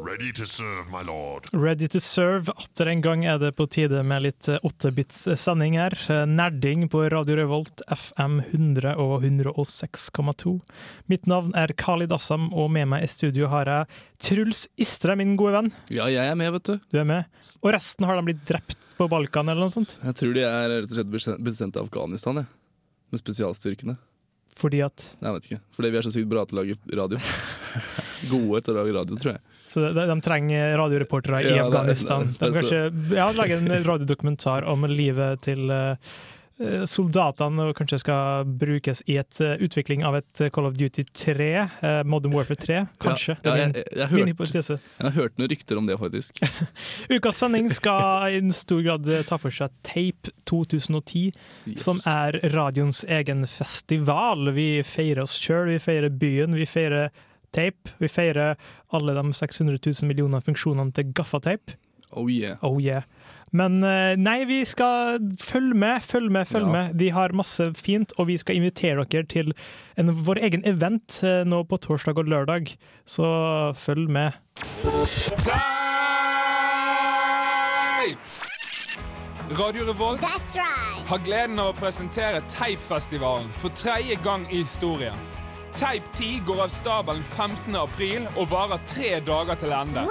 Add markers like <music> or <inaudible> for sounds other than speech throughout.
Ready to serve, my lord. Ready to serve. Atter en gang er det på tide med litt 8-bits-sending her. Eh, Nerding på Radio Revolt, FM 100 og 106,2. Mitt navn er Khalid Assam, og med meg i studio har jeg Truls Istre, min gode venn. Ja, jeg er med, vet du. Du er med. Og resten har de blitt drept på Balkan eller noe sånt? Jeg tror de er rett og slett bestemt- bestemt av Afghanistan, jeg. Med spesialstyrkene. Fordi at Nei, jeg vet ikke. Fordi vi er så sykt bra til å lage radio. <laughs> Gode til å lage radio, tror jeg. Så de, de trenger radioreportere i Ja, Afghanistan. De kan ikke ja, lage en radiodokumentar om livet til eh, eh, soldatene, kanskje skal brukes i et eh, utvikling av et Call of Duty 3, eh, Modern Warfare 3. Kanskje. Ja, er jeg, jeg, jeg, min hørte, jeg har hørt noen rykter om det, faktisk. <laughs> Ukas sending skal i en stor grad ta for seg Tape 2010, Yes. som er radioens egen festival. Vi feirer oss sjøl, vi feirer byen, vi feirer tape. Vi feirer alle de 600 000 millioner funksjonene til gaffateip. Oh yeah. Oh yeah. Men eh, nei, vi skal følge med, følge med, følge Ja. med. Vi har masse fint, og vi skal invitere dere til en, vår egen event eh, nå på torsdag og lørdag. Så følg med. Radio Revolt har gleden av å presentere Teipfestivalen for tredje gang i historien. Teip 10 går av stabelen 15. april og varer tre dager til ende.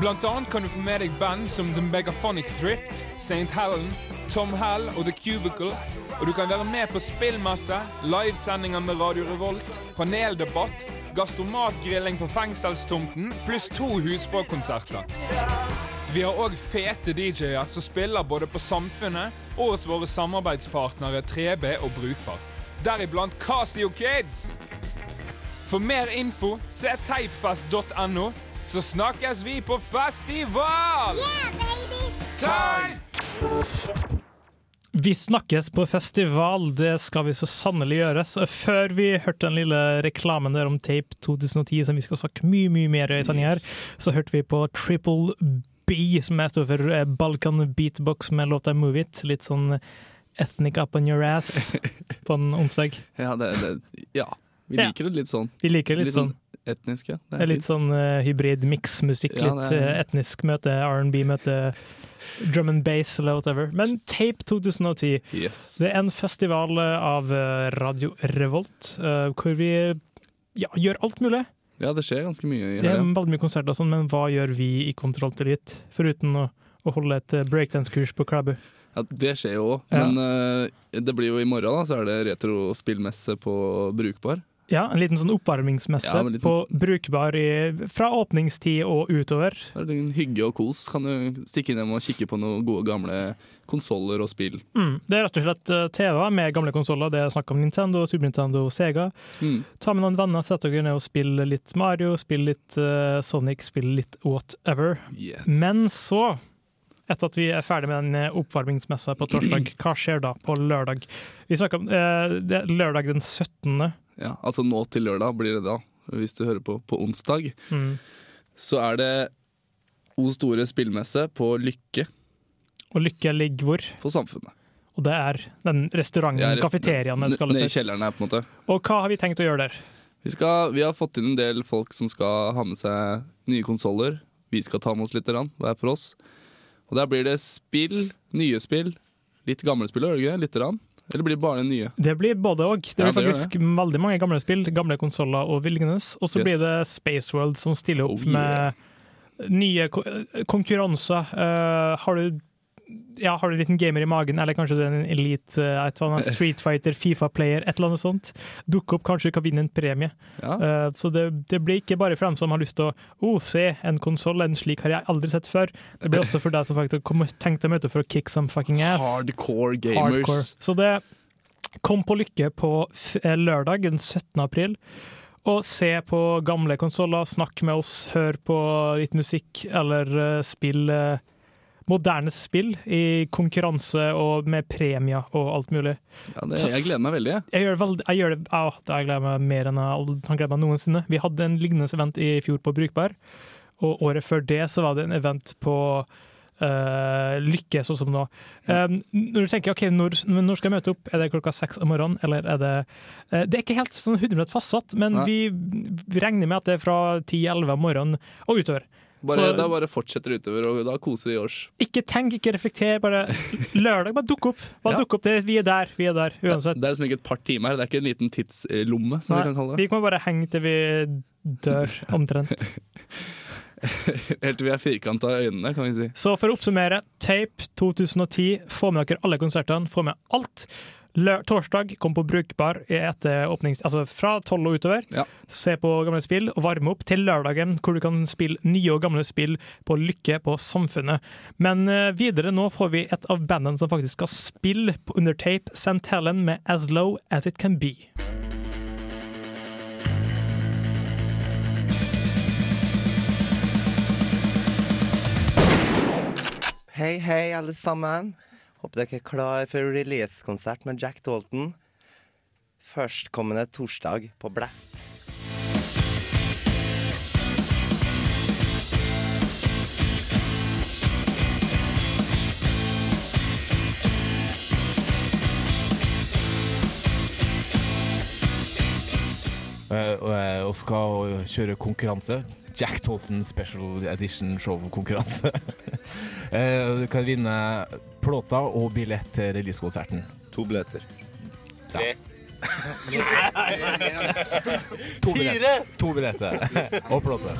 Blant annet kan du få med deg band som The Megaphonic Thrift, St. Helen, Tom Hell og The Cubicle. Og du kan være med på spillmesse, livesendinger med Radio Revolt, paneldebatt, gastromatgrilling på fengselstomten, pluss to husbåkonserter. Vi har òg fete DJ-er som spiller både på Samfunnet og hos våre samarbeidspartnere 3B og Brukbar. Deriblant Casio Kids. For mer info, se teipfest.no, så snakkes vi på festival! Yeah, Teip! Vi snakkes på festival, det skal vi så sannelig gjøre. Så før vi hørte den lille reklamen der om Tape 2010, som vi skal snakke mye mye mer i her, så hørte vi på Triple B, som jeg står for eh, Balkan Beatbox med låta Move It. Litt sånn ethnic up on your ass <laughs> på en onsdag. Ja, det, det, ja. vi liker det litt sånn. Vi liker det litt sånn. etnisk, ja. Det er litt sånn uh, hybrid mix-musikk. Ja, litt eh, etnisk møte R&B, møte drum and bass eller whatever. Men Tape 2010 Yes. Det er en festival eh, av Radio Revolt, uh, hvor vi ja, gjør alt mulig. Ja, det skjer ganske mye Det er veldig mye konserter, og sånn, men hva gjør vi i Kontroll til Elite? Foruten å, å holde et breakdance-kurs på Klæbu. Ja. Det skjer jo òg, Ja. men uh, det blir jo i morgen, da, så er det retrospillmesse på Brukbar. Ja, en liten sånn oppvarmingsmesse Ja, liten... på brukbar i, fra åpningstid og utover. Det er en hygge og kos. Kan du stikke innom og kikke på noen gode gamle konsoller og spill. Mm. Det er rett og slett eh, TV med gamle konsoller. Det er snakk om Nintendo, Super Nintendo, og Sega. Mm. Ta med noen venner, sett dere ned og spill litt Mario, spill litt uh, Sonic, spill litt whatever. Yes. Men så, etter at vi er ferdig med den eh, oppvarmingsmessa på torsdag, <clears throat> hva skjer da på lørdag? Vi snakker om eh, lørdag den 17. Ja, altså nå til lørdag blir det da, hvis du hører på på onsdag. Mm. Så er det O store spillmesse på Lykke Og Lykke ligger hvor? på Samfunnet. Og det er den restauranten, Ja, rest- kafeteriaen, Nede i kjelleren her, på en måte. Og hva har vi tenkt å gjøre der? Vi, skal, vi har fått inn en del folk som skal ha med seg nye konsoller. Vi skal ta med oss litt, hver for oss. Og der blir det spill, nye spill. Litt gamle spill, gjør det ikke? Eller blir det bare nye? Det blir både og. Det Ja, blir det det. faktisk veldig mange gamle spill, gamle konsoller og lignende. Og så Yes. blir det Space World som stiller opp Oh, yeah. med nye ko konkurranser. Uh, har du ja, har du en liten gamer i magen, eller kanskje du er en elite eh, et eller annet Street Fighter, Fifa-player, et eller annet sånt. Dukker opp, kanskje du kan vinne en premie. Ja. Uh, så det, det blir ikke bare for dem som har lyst til å oh, se en konsoll, en slik har jeg aldri sett før. Det blir også for deg som faktisk har tenkte å møte for å kick some fucking ass. Hardcore gamers. Hardcore. Så det kom på Lykke på eh, lørdag den 17. april. Og se på gamle konsoller, snakk med oss, hør på litt musikk eller uh, spill eh, moderne spill i konkurranse og med premier og alt mulig. Ja, det, jeg gleder meg veldig. jeg. Gjør, veld, jeg gjør det å, da jeg gleder meg mer enn jeg har gledet meg noensinne. Vi hadde en lignende event i fjor på Brukbar, og året før det så var det en event på Uh, Lykke, sånn som nå. Um, når du tenker ok, når, når skal jeg møte opp, er det klokka seks om morgenen, eller er det uh, Det er ikke helt sånn 100 fastsatt, men Nei. vi, vi regner med at det er fra 10-11 om morgenen og utover. Bare, Så- da bare fortsetter utover, og da koser vi oss. Ikke tenk, ikke reflekter, bare lørdag, bare dukk opp. Bare Ja. dukk opp, det, Vi er der, vi er der, uansett. Det er liksom ikke et par timer, det er ikke en liten tidslomme, som Nei, vi kan kalle det. vi kan bare henge til vi dør, omtrent. <laughs> Helt til vi er firkanta i øynene, kan vi si. Så for å oppsummere, Tape 2010, få med dere alle konsertene, få med alt. Torsdag, kom på Brukbar etter åpnings... Altså fra tolv og utover. Ja. Se på gamle spill og varme opp til lørdagen, hvor du kan spille nye og gamle spill på Lykke på Samfunnet. Men eh, videre nå får vi et av bandene som faktisk skal spille på under tape, St. Helen med As Low As It Can Be. Hei, hei, alle sammen. Håper dere er klar for release-konsert med Jack Dalton. Førstkommende torsdag på Blast. Uh, og, skal kjøre konkurranse. Jack Tolton Special Edition Show-konkurranse. uh, <laughs> du kan vinne plåter og billett til releasekonserten. To billetter. <laughs> To billetter. To <laughs> billetter. og plåte.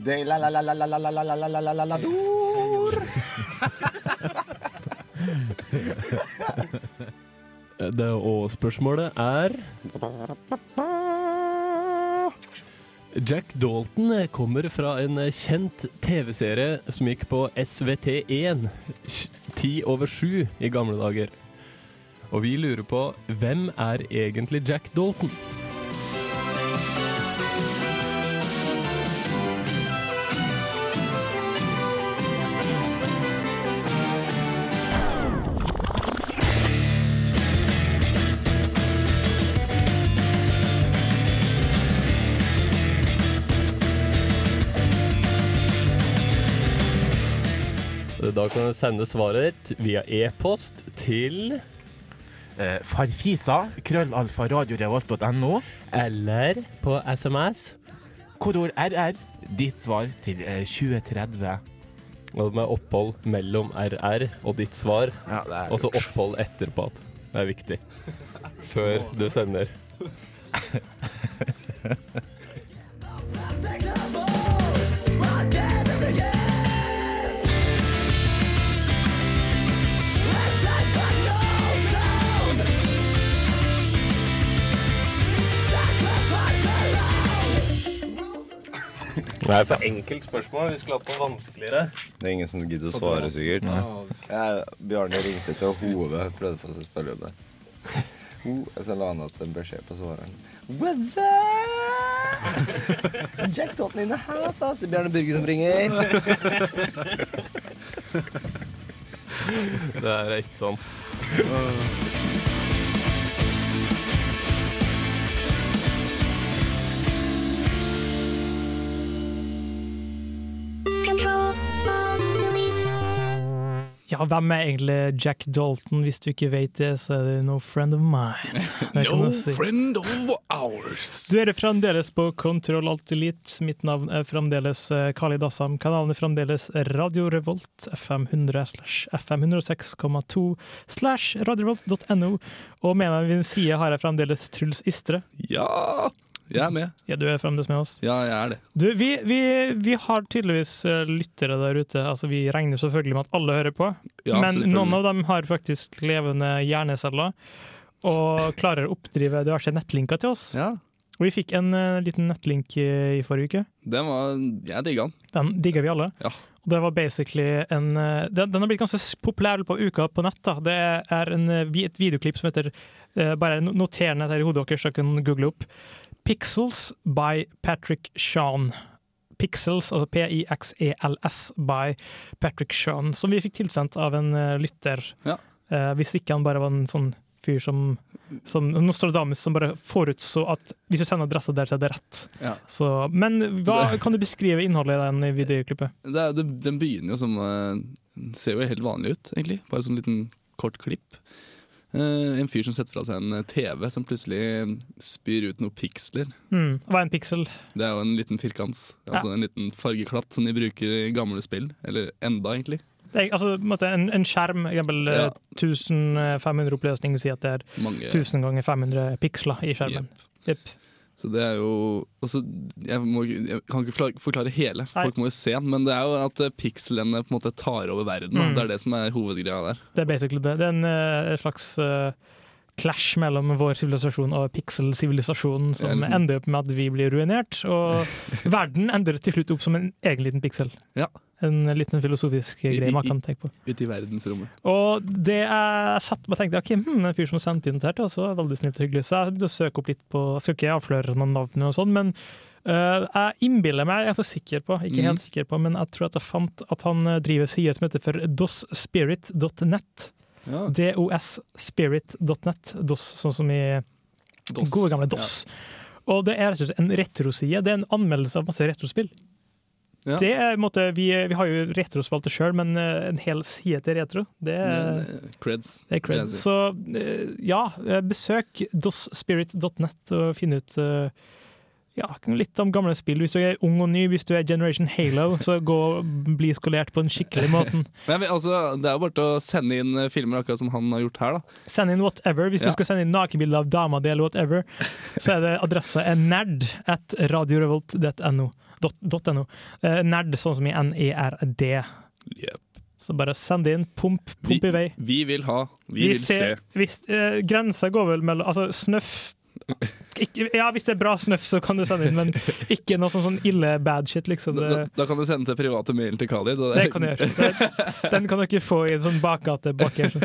De la la la la la la la la la la la la dor. Det, og spørsmålet er Jack Dalton kommer fra en kjent TV-serie som gikk på SVT1 ti over sju i gamle dager. Og vi lurer på hvem er egentlig Jack Dalton? Kan sende svaret ditt via e-post til Eh, farfisa, krøllalfa, radiorevolt.no. eller på SMS. Kodord RR. Ditt svar til eh, 2030. Og med opphold mellom RR og ditt svar, Ja, og så opphold etterpå. Det er viktig. Før du sender. <laughs> Det er for enkelt spørsmål. Vi skulle hatt noe vanskeligere. Det er ingen som gidder å svare, sikkert. Jeg, Bjarne ringte til Hove, prøvde å få seg spille om det. Ho, og så la han igjen en beskjed på svareren. What's up? <laughs> Jack Totten in the house, ass. Det er Bjarne Burge som ringer. <laughs> Det er ikke sånn. <laughs> Ja, hvem er egentlig Jack Dalton? Hvis du ikke vet det, så er det no friend of mine. <laughs> no si. friend of ours. Du er fremdeles på Kontroll Alt Elite. Mitt navn er fremdeles Kali Dassam. Kanalen er fremdeles Radio Revolt, FM 100 slash FM 106,2 slash radiorevolt.no. Og med meg ved min side har jeg fremdeles Truls Istre. Ja, jeg er med. Ja, du er fremdeles med oss. Ja, jeg er det. Du, vi, vi, vi har tydeligvis eh, lyttere der ute. Altså, vi regner selvfølgelig med at alle hører på. Ja, Men noen av dem har faktisk levende hjerneceller og klarer å oppdrive diverse nettlinker til oss. Ja. Og vi fikk en uh, liten nettlink i, i forrige uke. Den var Jeg digga den. Den digger vi alle. Ja. Og det var basically en uh, Den, den har blitt ganske populær på uka på nett. da. Det er en, et videoklipp som heter uh, Bare no- noter ned her i hodet deres, så dere kan google opp. 'Pixels by Patrick Sean'. Pixels, altså P-I-X-E-L-S by Patrick Sean, som vi fikk tilsendt av en eh, lytter. Ja. Eh, hvis ikke han bare var en sånn fyr som, som Nostradamus som bare forutså at hvis du sender adressa der, så er det rett. Ja. Så, men hva kan du beskrive innholdet i den videoklippet? Det, det, den begynner jo som uh, Ser jo helt vanlig ut, egentlig. Bare sånn liten kort klipp. Eh, en fyr som setter fra seg en eh, TV som plutselig spyr ut noen piksler. Mm, hva er en piksel? Det er jo en liten firkant. Altså en liten fargeklatt som de bruker i gamle spill. Eller enda, egentlig. Det er, altså, en, en, en skjerm, eksempel eh, Ja. 1500 oppløsning, vil si at det er Mange 1000 ganger 500 piksler i skjermen. Jepp. Så det er jo også, jeg, må, jeg kan ikke forklare, hele, Nei. folk må jo se. Men det er jo at pikselene pikslene på en måte tar over verden. Mm. Det er det som er hovedgreia der. Det er basically det. Det er en eh, slags eh, clash mellom vår sivilisasjon og pixel-sivilisasjonen, som liksom. ender opp med at vi blir ruinert, og <laughs> verden ender til slutt opp som en egen liten piksel. Ja. En liten filosofisk greie man kan tenke på. Ute i verdensrommet. Og det jeg satt og tenkte, ok, hm, en fyr som sendte inn det her til oss, var veldig snilt og hyggelig. Så jeg begynte å søke opp litt på Jeg skal ikke avsløre noen navn, og sånn, men uh, jeg innbiller meg, jeg er så sikker på, ikke Mhm. helt sikker på, men jeg tror at jeg fant at han driver side som heter for dosspirit.net. Ja. DOSspirit.net. DOS, sånn som i DOS. gode gamle DOS. Og det er rett og slett en retroside. Det er en anmeldelse av masse retrospill. Ja. Det er, måte, vi, vi har jo retrospalte sjøl, men øh, en hel side til retro, det er Men, eh, Creds. det er vil cred. jeg si. Så eh, ja, eh, besøk dosspirit.net og finn ut eh, ja, litt om gamle spill. Hvis du er ung og ny, hvis du er Generation Halo, så gå bli skolert på den skikkelige måten. Men altså, det er jo bare til å sende inn eh, filmer akkurat som han har gjort her. da. Send inn whatever. Hvis Ja. du skal sende inn nakenbilde av dama di eller whatever, så er det adressa er nerd at radiorevolt.no. dot- dot .no. Eh, nerd sånn som i N-E-R-D. Yep. Så bare send det inn. Pump, pump i vei. Vi vil ha, vi, vil se. se. Eh, grensa går vel mellom Altså, snøff ikke, Ja, hvis det er bra snøff, så kan du sende inn, men ikke noe sånn, sånn ille bad shit, liksom. Da, da, da kan du sende til private mailen til Khalid. Det, det kan du gjøre. Det, den kan du ikke få i en sånn bakgate bak her.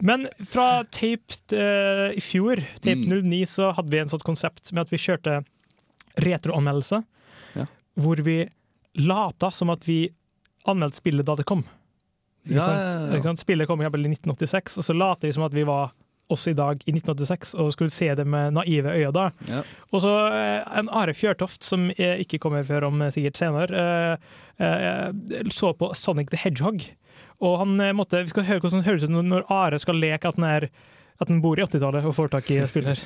Men fra tape uh, i fjor, tape Mm. 09, så hadde vi en sånt konsept med at vi kjørte retroanmeldelse, Ja. hvor vi lata som at vi anmeldte spillet da det kom. Ikke Ja, ja, ja. Spillet kom i i 1986, og så later vi som at vi var oss i dag i 1986 og skulle se det med naive øyne da. Ja. Og så eh, en Are Fjørtoft, som eh, ikke kommer før om eh, sikkert senere, eh, eh, så på Sonic the Hedgehog. Og han eh, måtte, Vi skal høre hvordan det høres ut når- når Are skal leke at han, er, at han bor i 80-tallet og får tak i spiller.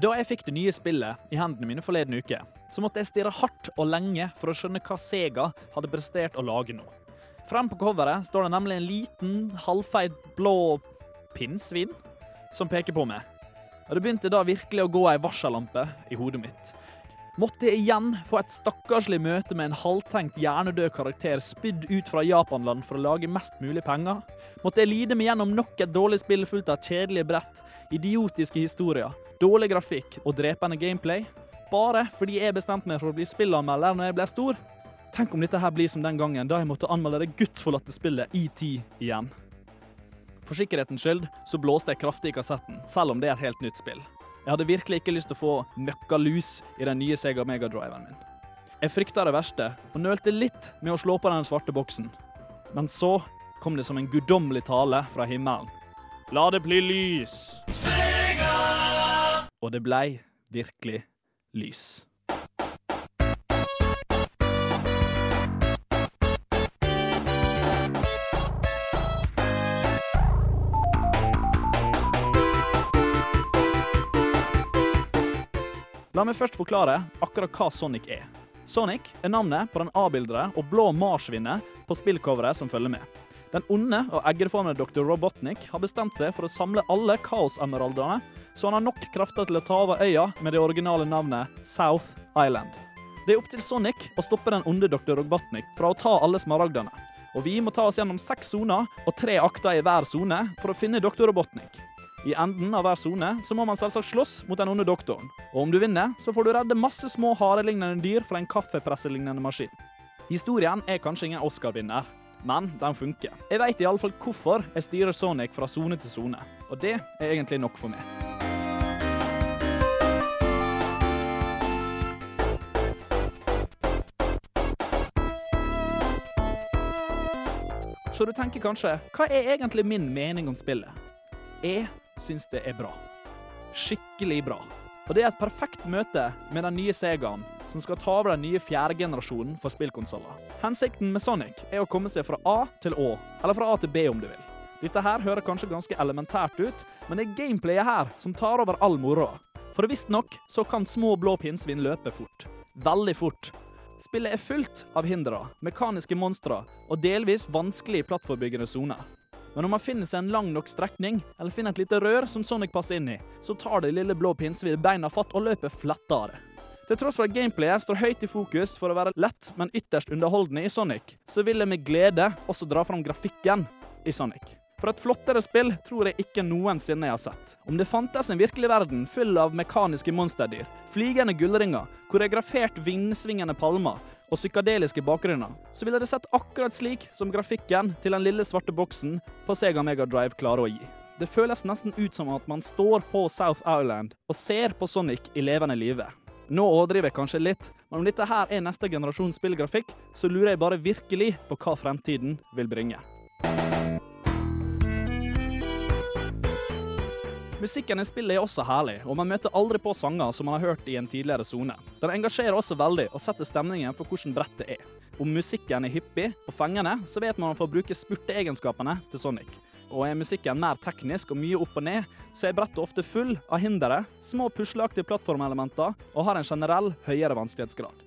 Da jeg fikk det nye spillet i hendene mine forleden uke, så måtte jeg stirre hardt og lenge for å skjønne hva Sega hadde prestert å lage nå. Frem på coveret står det nemlig en liten, halvfeit blå pinnsvin som peker på meg. Og det begynte da virkelig å gå ei varsellampe i hodet mitt. Måtte jeg igjen få et stakkarslig møte med en halvtenkt hjernedød karakter spydd ut fra Japanland for å lage mest mulig penger? Måtte jeg lide meg gjennom nok et dårlig spill fullt av kjedelige brett, idiotiske historier, dårlig grafikk og drepende gameplay? Bare fordi jeg bestemte meg for å bli spillanmelder når jeg ble stor? Tenk om dette her blir som den gangen da jeg måtte anmelde det guttforlatte spillet ET igjen. For sikkerhetens skyld så blåste jeg kraftig i kassetten, selv om det er et helt nytt spill. Jeg hadde virkelig ikke lyst til å få møkkalus i den nye Sega Megadriven min. Jeg frykta det verste, og nølte litt med å slå på den svarte boksen. Men så kom det som en guddommelig tale fra himmelen. La det bli lys! Og det blei virkelig lys. La meg først forklare akkurat hva Sonic er. Sonic er navnet på den avbildede og blå marsvinet på spillcoveret som følger med. Den onde og eggeformede dr. Robotnik har bestemt seg for å samle alle kaosemeraldene, så han har nok krefter til å ta over øya med det originale navnet South Island. Det er opp til Sonic å stoppe den onde dr. Robotnik fra å ta alle smaragdene. Og vi må ta oss gjennom seks soner og tre akter i hver sone for å finne doktor Robotnik. I enden av hver sone så må man selvsagt slåss mot den onde doktoren. Og om du vinner, så får du redde masse små harelignende dyr fra en kaffepresselignende maskin. Historien er kanskje ingen Oscar-vinner, men den funker. Jeg veit iallfall hvorfor jeg styrer Sonic fra sone til sone, og det er egentlig nok for meg. Så du tenker kanskje, hva er egentlig min mening om spillet? Jeg syns det er bra. Skikkelig bra. Og det er et perfekt møte med den nye Segaen, som skal ta over den nye fjerde generasjonen for spillkonsoller. Hensikten med Sonic er å komme seg fra A til Å, eller fra A til B om du vil. Dette her hører kanskje ganske elementært ut, men det er gameplayet her som tar over all moroa. For visstnok så kan små blå pinnsvin løpe fort. Veldig fort. Spillet er fullt av hindre, mekaniske monstre og delvis vanskelig plattformbyggende soner. Men om man finner seg en lang nok strekning, eller finner et lite rør som Sonic passer inn i, så tar det lille blå pinnsvinet beina fatt og løper flettere. Til tross for at gameplayet står høyt i fokus for å være lett, men ytterst underholdende i Sonic, så vil jeg med glede også dra fram grafikken i Sonic. For et flottere spill tror jeg ikke noensinne jeg har sett. Om det fantes en virkelig verden full av mekaniske monsterdyr, flygende gullringer, koreografert vindsvingende palmer og psykadeliske bakgrunner, så ville det sett akkurat slik som grafikken til den lille svarte boksen på Sega Mega Drive klarer å gi. Det føles nesten ut som at man står på South Island og ser på Sonic i levende live. Nå overdriver jeg kanskje litt, men om dette her er neste generasjons spillgrafikk, så lurer jeg bare virkelig på hva fremtiden vil bringe. Musikken i spillet er også herlig, og man møter aldri på sanger som man har hørt i en tidligere sone. Den engasjerer også veldig og setter stemningen for hvordan brettet er. Om musikken er hyppig og fengende, så vet man man får bruke spurteegenskapene til Sonic. Og er musikken mer teknisk og mye opp og ned, så er brettet ofte full av hindre, små pusleaktige plattformelementer og har en generell høyere vanskelighetsgrad.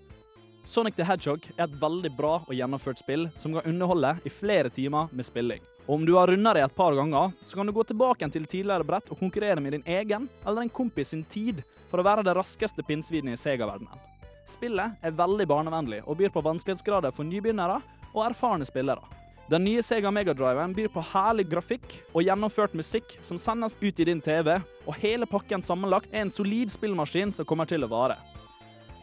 Sonic the Hedgehog er et veldig bra og gjennomført spill som kan underholde i flere timer med spilling. Og om du har runda det et par ganger, så kan du gå tilbake til tidligere brett og konkurrere med din egen eller en kompis sin tid for å være det raskeste pinnsvinet i Sega-verdenen. Spillet er veldig barnevennlig og byr på vanskelighetsgrader for nybegynnere og erfarne spillere. Den nye Sega Megadriven byr på herlig grafikk og gjennomført musikk som sendes ut i din TV, og hele pakken sammenlagt er en solid spillmaskin som kommer til å vare.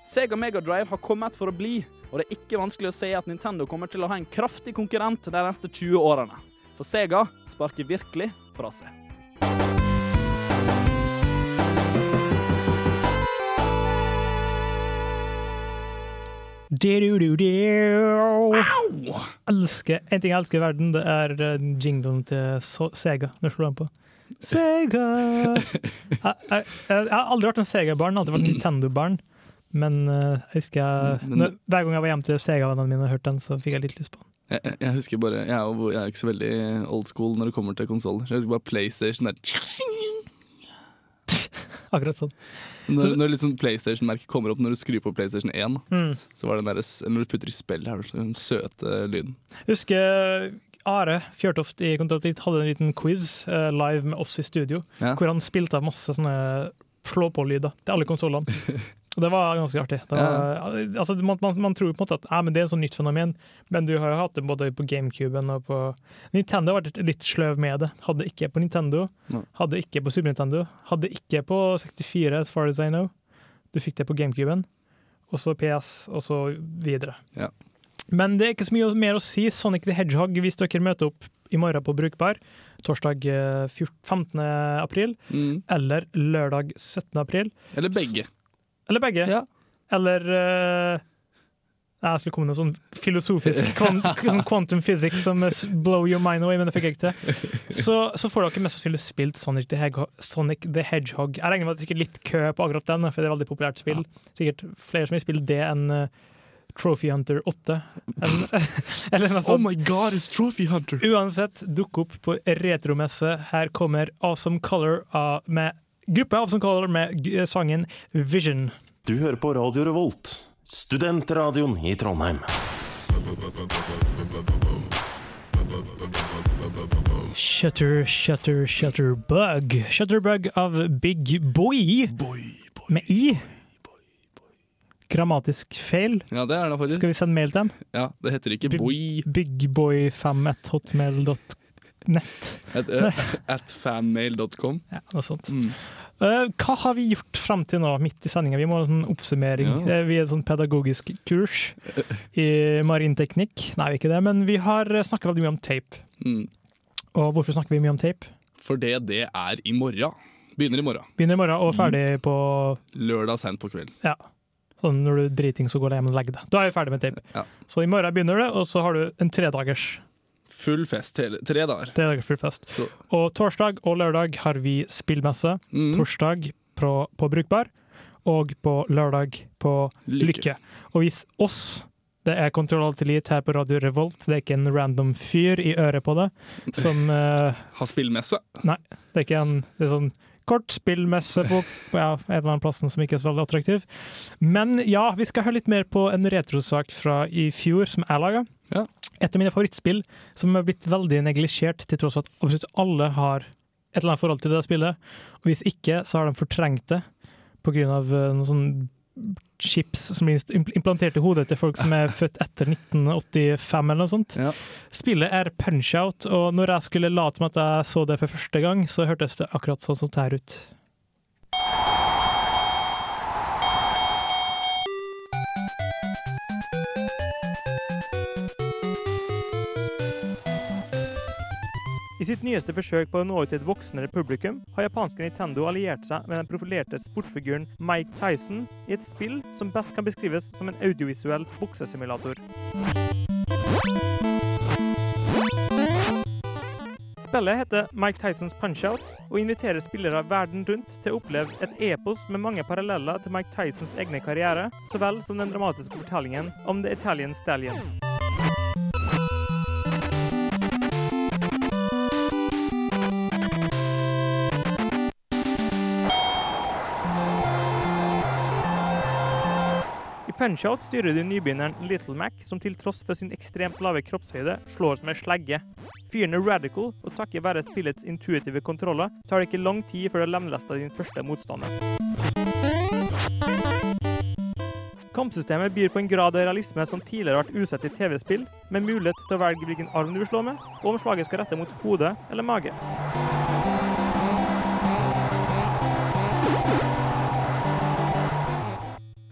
Sega Megadrive har kommet for å bli, og det er ikke vanskelig å se at Nintendo kommer til å ha en kraftig konkurrent de neste 20 årene. For Sega sparker virkelig fra seg. Elsker, en ting jeg elsker i verden, det er eh, jinglen til Sega. Når slår den på? Sega! <laughs> Jeg, jeg, jeg har aldri vært en Sega-barn, alltid vært Nintendo-barn. Men eh, jeg husker jeg, når, hver gang jeg var hjemme til Sega-vennene mine og hørte den, så fikk jeg litt lyst på den. Jeg, jeg- husker bare jeg er, jo- jeg er ikke så veldig old school når det kommer til konsoller. Jeg husker bare PlayStation der. <laughs> Akkurat sånn. Når, når liksom PlayStation-merket kommer opp når du skrur på PlayStation 1, Mm. så var det den der, når du putter i spill, her, den søte lyden. Husker Are Fjørtoft i Kontraktitt hadde en liten quiz uh, live med oss i studio, Ja. hvor han spilte av masse sånne slå-på-lyder til alle konsollene. <laughs> Det var ganske artig. Det var, altså, man, man, man tror på en måte at eh, men det er et sånt nytt fenomen, men du har jo hatt det både på GameCuben og på Nintendo har vært litt sløv med det. Hadde ikke på Nintendo, no. hadde ikke på Super Nintendo, hadde ikke på 64, as far as I know. Du fikk det på GameCuben, og så PS, og så videre. Ja. Men det er ikke så mye mer å si. Sonic the Hedgehog, hvis dere møter opp i morgen på Brukbar, torsdag eh, 14 15. april, Mm. eller lørdag 17. april. Eller begge. Eller begge. Eller uh, Jeg skulle komme med noe sånn filosofisk <laughs> kvant, sånn quantum physics som blow your mind away, men det fikk jeg ikke til. Så, så får dere mest sannsynlig spilt Sonic the, Hedgehog, Sonic the Hedgehog. Jeg regner med at det er sikkert litt kø på akkurat den, for det er et veldig populært spill. Sikkert flere som vil spille det enn uh, Trophy Hunter 8. <laughs> En, <laughs> eller noe sånt. Oh my god, it's Trophy Hunter! Uansett, dukk opp på retromesse. Her kommer Awesome Color av, med gruppe av som kaller med g- sangen Vision. Du hører på Radio Revolt, studentradioen i Trondheim. Shutter, Shutter, Shutterbug. Shutterbug av Big Boy. Med I. grammatisk feil. Ja, det er det faktisk. Skal vi sende mail til dem? Ja, det heter ikke boy. Bigboy5hotmail.net. <laughs> At, at fanmail.com. Ja, noe sånt. Mm. Uh, hva har vi gjort fram til nå, midt i sendinga? Vi må ha en sånn oppsummering. Ja. Eh, Vi er et sånn pedagogisk kurs i marinteknikk. Nei, vi er ikke det, men vi har snakka veldig mye om tape. Mm. Og hvorfor snakker vi mye om tape? Fordi det, det er i morgen. Begynner i morgen. Begynner i morgen og ferdig på Lørdag sent på kvelden. Ja. Sånn når du driter ting så går du hjem og legger deg. Da er vi ferdig med tape. Ja. Så i morgen begynner det, og så har du en tredagers Full fest hele tre dager. tre dager full fest. Og torsdag og lørdag har vi spillmesse. Mm. Torsdag på, på Brukbar, og på lørdag på Lykke. Lykke. Og hvis oss det er Kontroll Alt Elite her på Radio Revolt, det er ikke en random fyr i øret på det som uh, <laughs> Har spillmesse. Nei, det er ikke en det er sånn kort spillmesse på ja, en eller annen plass som ikke er så veldig attraktiv. Men ja, vi skal høre litt mer på en retrosak fra i fjor som jeg laga. Ja. Et av mine favorittspill som er blitt veldig neglisjert, til tross for at absolutt alle har et eller annet forhold til det spillet. Og hvis ikke, så har de fortrengt det av eh, noen sånne chips som blir implantert i hodet til folk som er født etter 1985 eller noe sånt. Spillet er Punch-Out, og når jeg skulle late som at jeg så det for første gang, så hørtes det akkurat sånn som det her ut. Sitt nyeste forsøk på å nå ut til et voksnere publikum, har japanske Nintendo alliert seg med den profilerte sportsfiguren Mike Tyson i et spill som best kan beskrives som en audiovisuell boksesimulator. Spillet heter Mike Tysons Punch-Out og inviterer spillere verden rundt til å oppleve et epos med mange paralleller til Mike Tysons egne karriere, så vel som den dramatiske fortellingen om The Italian Stallion. Punch-Out styrer du nybegynneren Little Mac, som til tross for sin ekstremt lave kroppshøyde slår som en slegge. Fyren er radical, og takket være spillets intuitive kontroller tar det ikke lang tid før du lemlester din første motstander. Kampsystemet byr på en grad av realisme som tidligere har vært usett i TV-spill, med mulighet til å velge hvilken arm du vil slå med, og om slaget skal rette mot hode eller mage.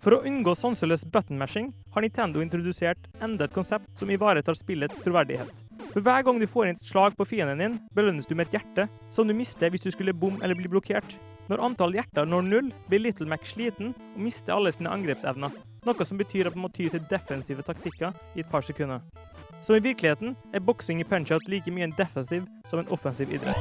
For å unngå sanseløs button-mashing har Nintendo introdusert enda et konsept som ivaretar spillets troverdighet. For hver gang du får inn et slag på fienden din, belønnes du med et hjerte, som du mister hvis du skulle bom eller bli blokkert. Når antall hjerter når null, blir Little Mac sliten og mister alle sine angrepsevner, noe som betyr at man må ty til defensive taktikker i et par sekunder. Som i virkeligheten er boksing i punch-out like mye en defensiv som en offensiv idrett.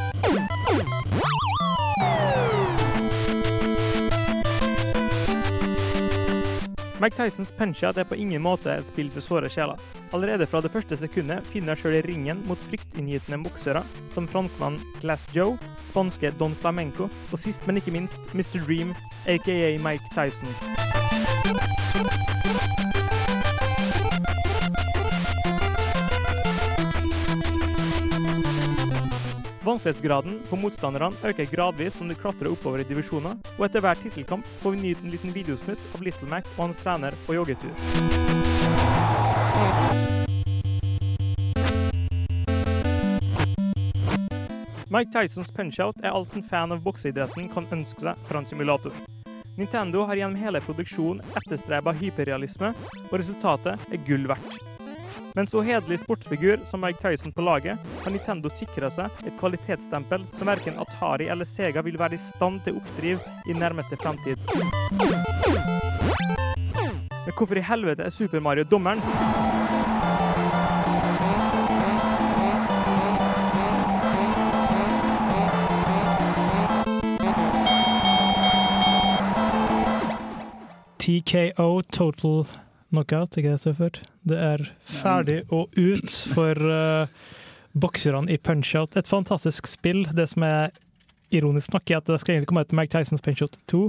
Mike Tysons Punch-Out er på ingen måte et spill for såre sjeler. Allerede fra det første sekundet finner jeg sjøl ringen mot fryktinngytende boksere som franskmann Glass Joe, spanske Don Flamenco og sist, men ikke minst Mr. Dream, aka Mike Tyson. Vanskelighetsgraden på motstanderne øker gradvis som de klatrer oppover i divisjoner, og etter hver tittelkamp får vi nyte en liten videosnutt av Little Mac og hans trener på joggetur. Mike Tysons punch-out er alt en fan av bokseidretten kan ønske seg fra en simulator. Nintendo har gjennom hele produksjonen etterstreba hyperrealisme, og resultatet er gull verdt. Med en så hederlig sportsfigur som Mike Tyson på laget, har Nintendo sikra seg et kvalitetsstempel som verken Atari eller Sega vil være i stand til oppdriv i nærmeste fremtid. Men hvorfor i helvete er Super Mario dommeren? TKO, Total Knockout, ikke det det er ferdig og ut for uh, bokserne i Punch-Out. Et fantastisk spill. Det som er ironisk nok, er at det skal egentlig komme ut Mag Tysons Punch-Out 2.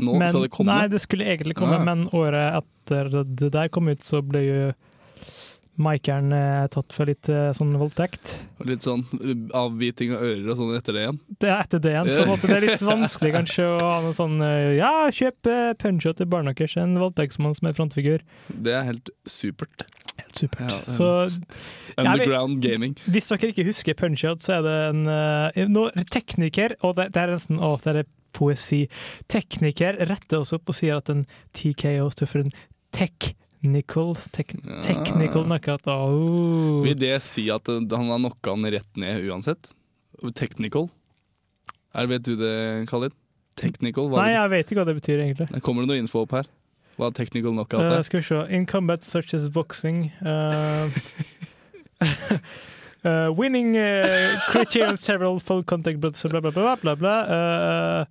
Nå men, skal det komme? Nei, det skulle egentlig komme, Ja. men året etter det der kom ut, så ble jo Mikeren er tatt for litt eh, sånn voldtekt. Og litt sånn uh, avbiting av ører og sånn etter det igjen. Det er etter det igjen, så måtte det er litt <laughs> vanskelig kanskje å ha noe sånn eh, Ja, kjøp punch-out til barna deres, en voldtektsmann som er frontfigur. Det er helt supert. Helt supert. Ja, Så Underground gaming. Hvis dere ikke husker punch-out, så er det en no, tekniker, og det, det er nesten Å, det er poesi. Tekniker retter oss opp og sier at en TKO står for en technical tek, Technical knockout. Oh. Vil det si at uh, han har knocka han rett ned uansett? Technical? Er, vet du det, Khalid? Technical? Nei, jeg vet ikke hva det betyr, egentlig. kommer det noe info opp her? Hva technical knockout Uh, er? skal vi se. In combat such as boxing uh, uh, <laughs> Winning uh, criterion several full contact blah, blah, blah, blah, blah, blah. Uh,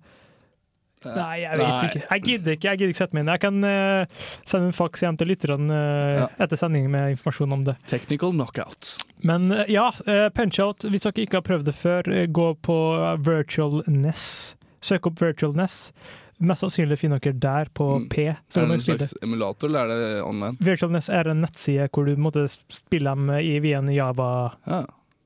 Nei, jeg vet Nei. ikke. Jeg gidder ikke jeg gidder ikke sette meg inn. Jeg kan uh, sende en faks hjem til lytterne uh, etter sending med informasjon om det. Technical knockouts. Men uh, ja, uh, punch-out. Hvis dere ikke har prøvd det før, gå på Virtual Ness. Søk opp Virtual Ness. Mest sannsynlig finner dere der på P. Så Er det en slags emulator, eller er det online? Virtual Ness er en nettside hvor du måtte spille dem i via en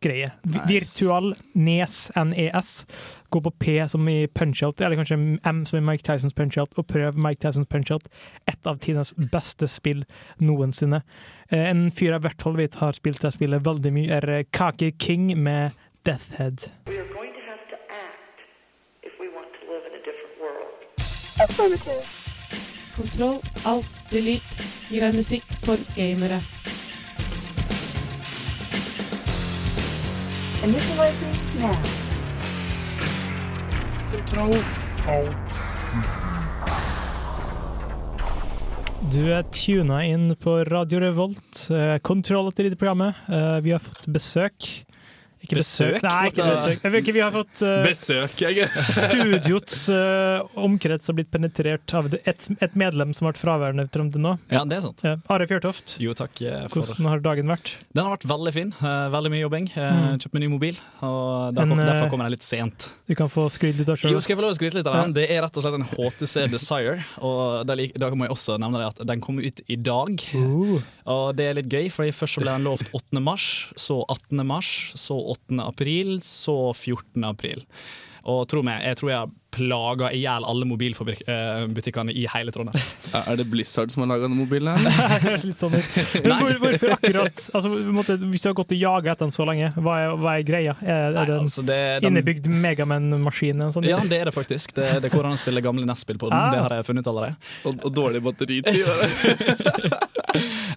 Java-greie. Nice. Virtual NES, NES. Gå på P som i Punch-Out, eller kanskje M som i Mike Tysons Punch-Out, og prøv Mike Tysons Punch-Out. Et av tidenes beste spill noensinne. Eh, En fyr jeg i hvert fall vet har spilt det spillet veldig mye, er Kake Kaki King med Death Head. We are going to have to act if we want to live in a different world. Affirmative. Kontroll, alt, delete gir deg musikk for gamere. Initializing now. Kontroll, alt. Du er tuna inn på Radio Revolt. Eh, Kontroll etter dette programmet. Eh, Vi har fått besøk. Ikke besøk? Besøk? Nei, ikke besøk. Jeg vet ikke, vi har fått uh, Besøk, jeg. <laughs> Studiots uh, omkrets har blitt penetrert av et, et medlem som har vært fraværende fram til nå. Ja, det er sant. Ja, Are Fjørtoft, Jo, takk eh, for hvordan har dagen vært? Den har vært veldig fin. Veldig mye jobbing. Mm. Kjøpt meg ny mobil, og derfor, En, kom, derfor kommer jeg litt sent. Du kan få skryte litt av Jo, sjøl. skal jeg få lov å skryte litt av den? Det er rett og slett en HTC Desire, og da, da må jeg også nevne det at den kom ut i dag. Uh. Og det er litt gøy, for først så ble den lovt 8. mars, så 18. mars, så 8. april, så 14. april. Og tro meg, jeg tror jeg har plaga i hjel alle mobilbutikkene i hele Trondheim. <laughs> Er det Blizzard som har laga den mobilen? <laughs> litt sånn <laughs> hvor, hvorfor akkurat altså, på en måte, Hvis du har gått og jaga etter den så lenge, hva er, hva er greia? Er, er det en altså, det- den- innebygd Megaman-maskin? sånn? Ja, det er det faktisk. Det, det går an å spille gamle NES-spill på den. Ah. Det har jeg funnet allerede. Og, og dårlig batteritid.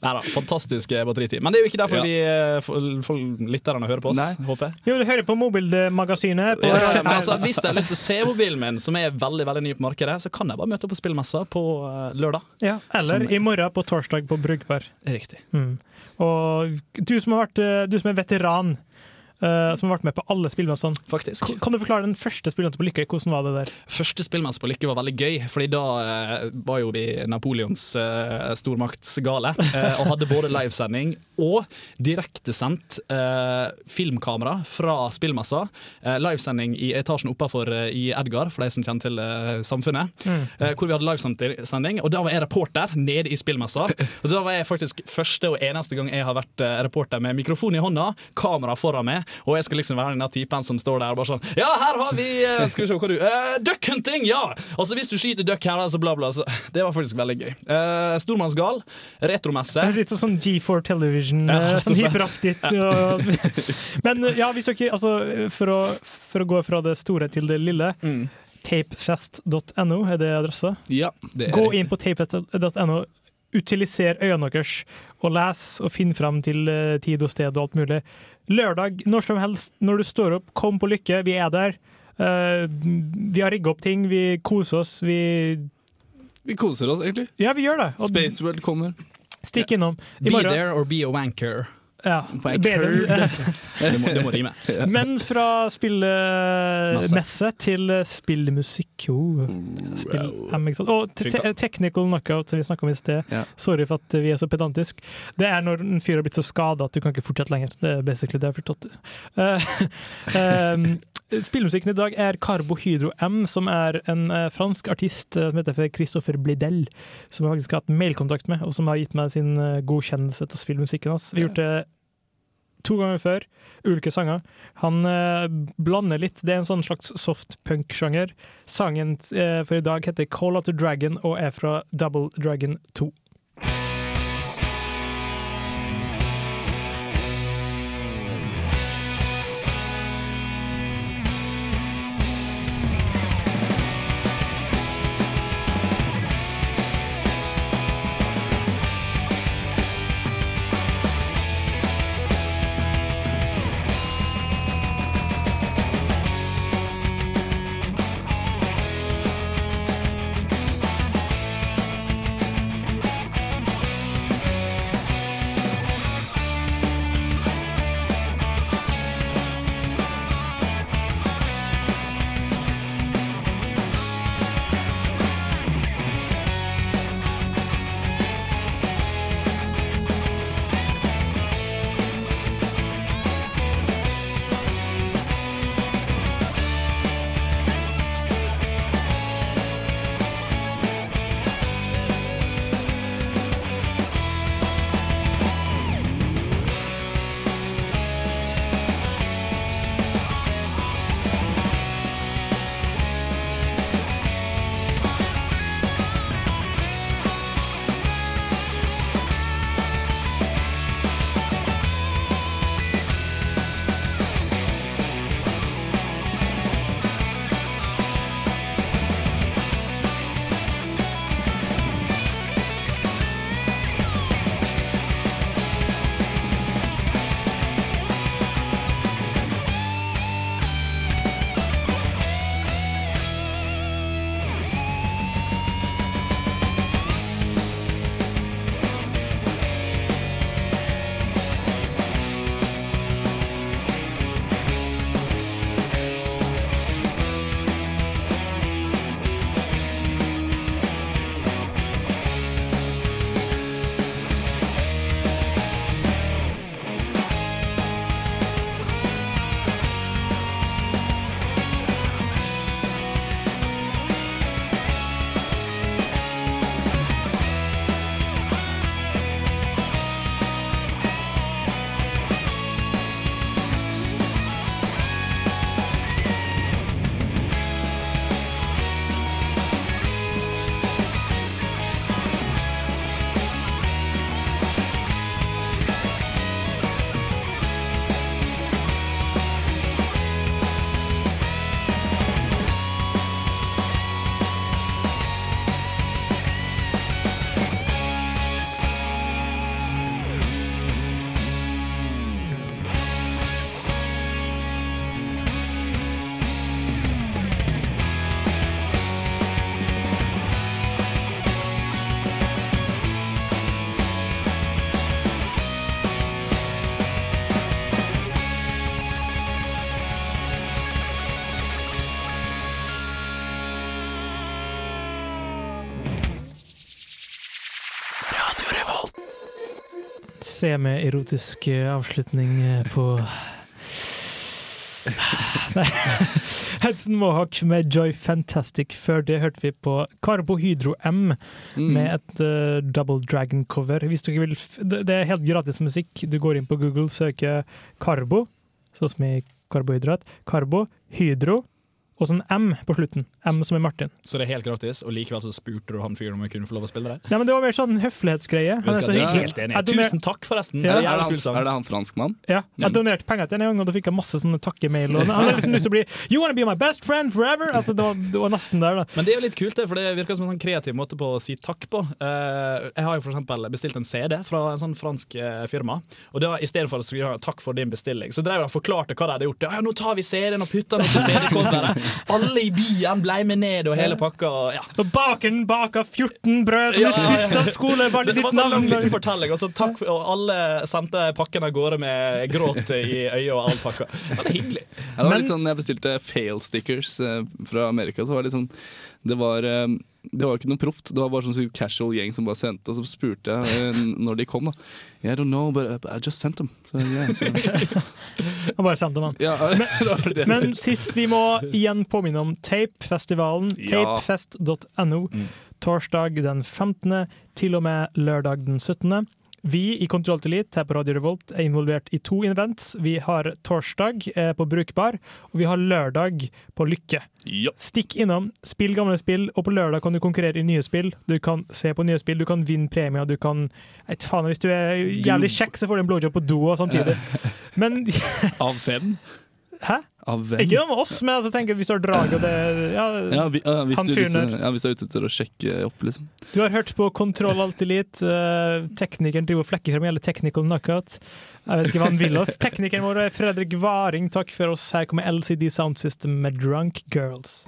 Nei da, fantastisk batteritid. Men det er jo ikke derfor Ja. vi eh, får, får lytterne hører på oss, Nei. håper jeg. Jo, du hører på Mobilmagasinet. På, Ja, ja, men altså, hvis jeg har lyst til å se mobilen min, som er veldig veldig ny på markedet, så kan jeg bare møte opp på spillmessa på eh, lørdag. Ja, eller Som- i morgen på torsdag på Brugbar. Riktig. Mm. Og du som, har vært, eh, du som er veteran, som har vært med på alle spillmessene, Faktisk. Kan du forklare den første spillmessen på Lykke? Hvordan var det der? Første spillmesse på Lykke var veldig gøy, Fordi da eh, var jo vi Napoleons eh, stormaktsgale. Eh, og hadde både livesending og direktesendt eh, filmkamera fra spillmessa. Eh, livesending i etasjen oppafor eh, i Edgar, for de som kjenner til eh, samfunnet. Mm. Eh, hvor vi hadde livesending, og da var jeg reporter nede i spillmessa. Og da var jeg faktisk første og eneste gang jeg har vært eh, reporter med mikrofon i hånda, kamera foran meg, og jeg skal liksom være den typen som står der og bare sånn Ja, her har vi eh, <laughs> Skal vi se hva du uh, Duck hunting, ja! Og så hvis du skyter duck her, så bla, bla. Så <laughs> det var faktisk veldig gøy. Uh, Stormannsgal, retromesse. Det litt sånn G4 Television, Ja, eh, rett og <laughs> men ja, hvis dere, altså, for, å, for å gå fra det store til det lille Mm. Tapefest.no er det adressa. Ja, det er Gå inn på tapefest.no, utiliser øynene deres og lese og finne fram til eh, tid og sted og alt mulig. Lørdag, når som helst, når du står opp, kom på Lykke, vi er der. Eh, vi har rigga opp ting, vi koser oss, vi Vi koser oss, egentlig. Ja, vi gjør det. Og Spaceworld kommer. Stikk innom. I Be morgen- there or be a wanker. Ja, bedre. det, må, det må rime. <laughs> Men fra spillemesse til spillmusikk oh. Spill. Og te te technical knockout, som vi snakka om i sted. Ja. Sorry for at vi er så pedantisk. Det er når en fyr har blitt så skada at du kan ikke fortsette lenger. Det er basically det jeg har forstått. Uh, um, <laughs> Spillmusikken i dag er Carbohydro M, som er en eh, fransk artist eh, som heter Christopher Blidel, som jeg faktisk har hatt mailkontakt med, og som har gitt meg sin eh, godkjennelse til spillmusikken hans. Vi har gjort det to ganger før, ulike sanger. Han eh, blander litt, det er en sånn slags soft punk-sjanger. Sangen eh, for i dag heter Call of the Dragon og er fra Double Dragon 2. Semi-erotisk eh, avslutning eh, på <laughs> Hudson Mohawk med Joy Fantastic. Før det hørte vi på Carbohydro M med et uh, Double Dragon-cover. Det er helt gratis musikk. Du går inn på Google, søker Carbo, sånn som i karbohydrat. Carbo, Hydro, og så en M på slutten. M som i Martin. Så det er helt gratis, og likevel så spurte du han fyren om jeg kunne få lov å spille det? Nei, men Det var mer sånn høflighetsgreie. Han er så Jeg er hyggelig. helt enig. Doner- Tusen takk, forresten. Ja. Det er det, han, kul sang. er det han franskmann? Ja, jeg donerte penger til en gang, og da fikk jeg masse sånne takkemail. Og han hadde liksom lyst til å bli You wanna be my best friend forever? Altså, det, var, det var nesten der, da. Men det er jo litt kult, det, for det virker som en sånn kreativ måte på å si takk på. Eh, jeg har jo eksempel bestilt en CD fra en sånn fransk eh, firma, og da i stedet for å skrive 'takk for din bestilling', så drev jeg og forklarte hva de hadde gjort. Ja, nå tar vi CD-en og putter den opp i CD-coveret. Alle i byen ble med ned, og hele pakka. Og, ja. Og bakeren baka 14 brød som Ja, er spist av skole, bare Det ditt sånn navn. fortelling, og så takk for, og alle sendte pakken av gårde med gråt i øyet og all pakka. Det var hyggelig. Ja, det var litt sånn, jeg bestilte fail stickers eh, fra Amerika. Så var det litt sånn Det var eh, Det var ikke noe proft, det var bare sånn casual gjeng som bare sendte, og så spurte jeg eh, når de kom. da Yeah, I don't know, but I just sent them. So, yeah, so. Han <laughs> bare sendte man. Ja, <laughs> det det. Men sist vi må igjen påminne om Tapefestivalen. Ja. Tapefest.no. Torsdag den 15. til og med lørdag den 17. Vi i Kontroll til Elite her på Radio Revolt er involvert i to events. Vi har torsdag eh, på Brukbar, og vi har lørdag på Lykke. Stikk innom, spill gamle spill, og på lørdag kan du konkurrere i nye spill. Du kan se på nye spill, du kan vinne premier, du kan Et faen, Hvis du er jævlig kjekk, så får du en blowjob på do og samtidig. <laughs> Men Av fem? Hæ? Av hvem? Ikke noe med oss, men altså, tenker, hvis du har drag og det ja, Ja, vi, ja, hvis, du, liksom, ja, hvis du er ute etter å sjekke opp, liksom. Du har hørt på Kontroll alltid litt. Uh, teknikeren driver og flekker frem hele technical knockout. Jeg vet ikke hva han vil oss. Teknikeren vår er Fredrik Varing. Takk for oss. Her kommer LCD Sound System med Drunk Girls.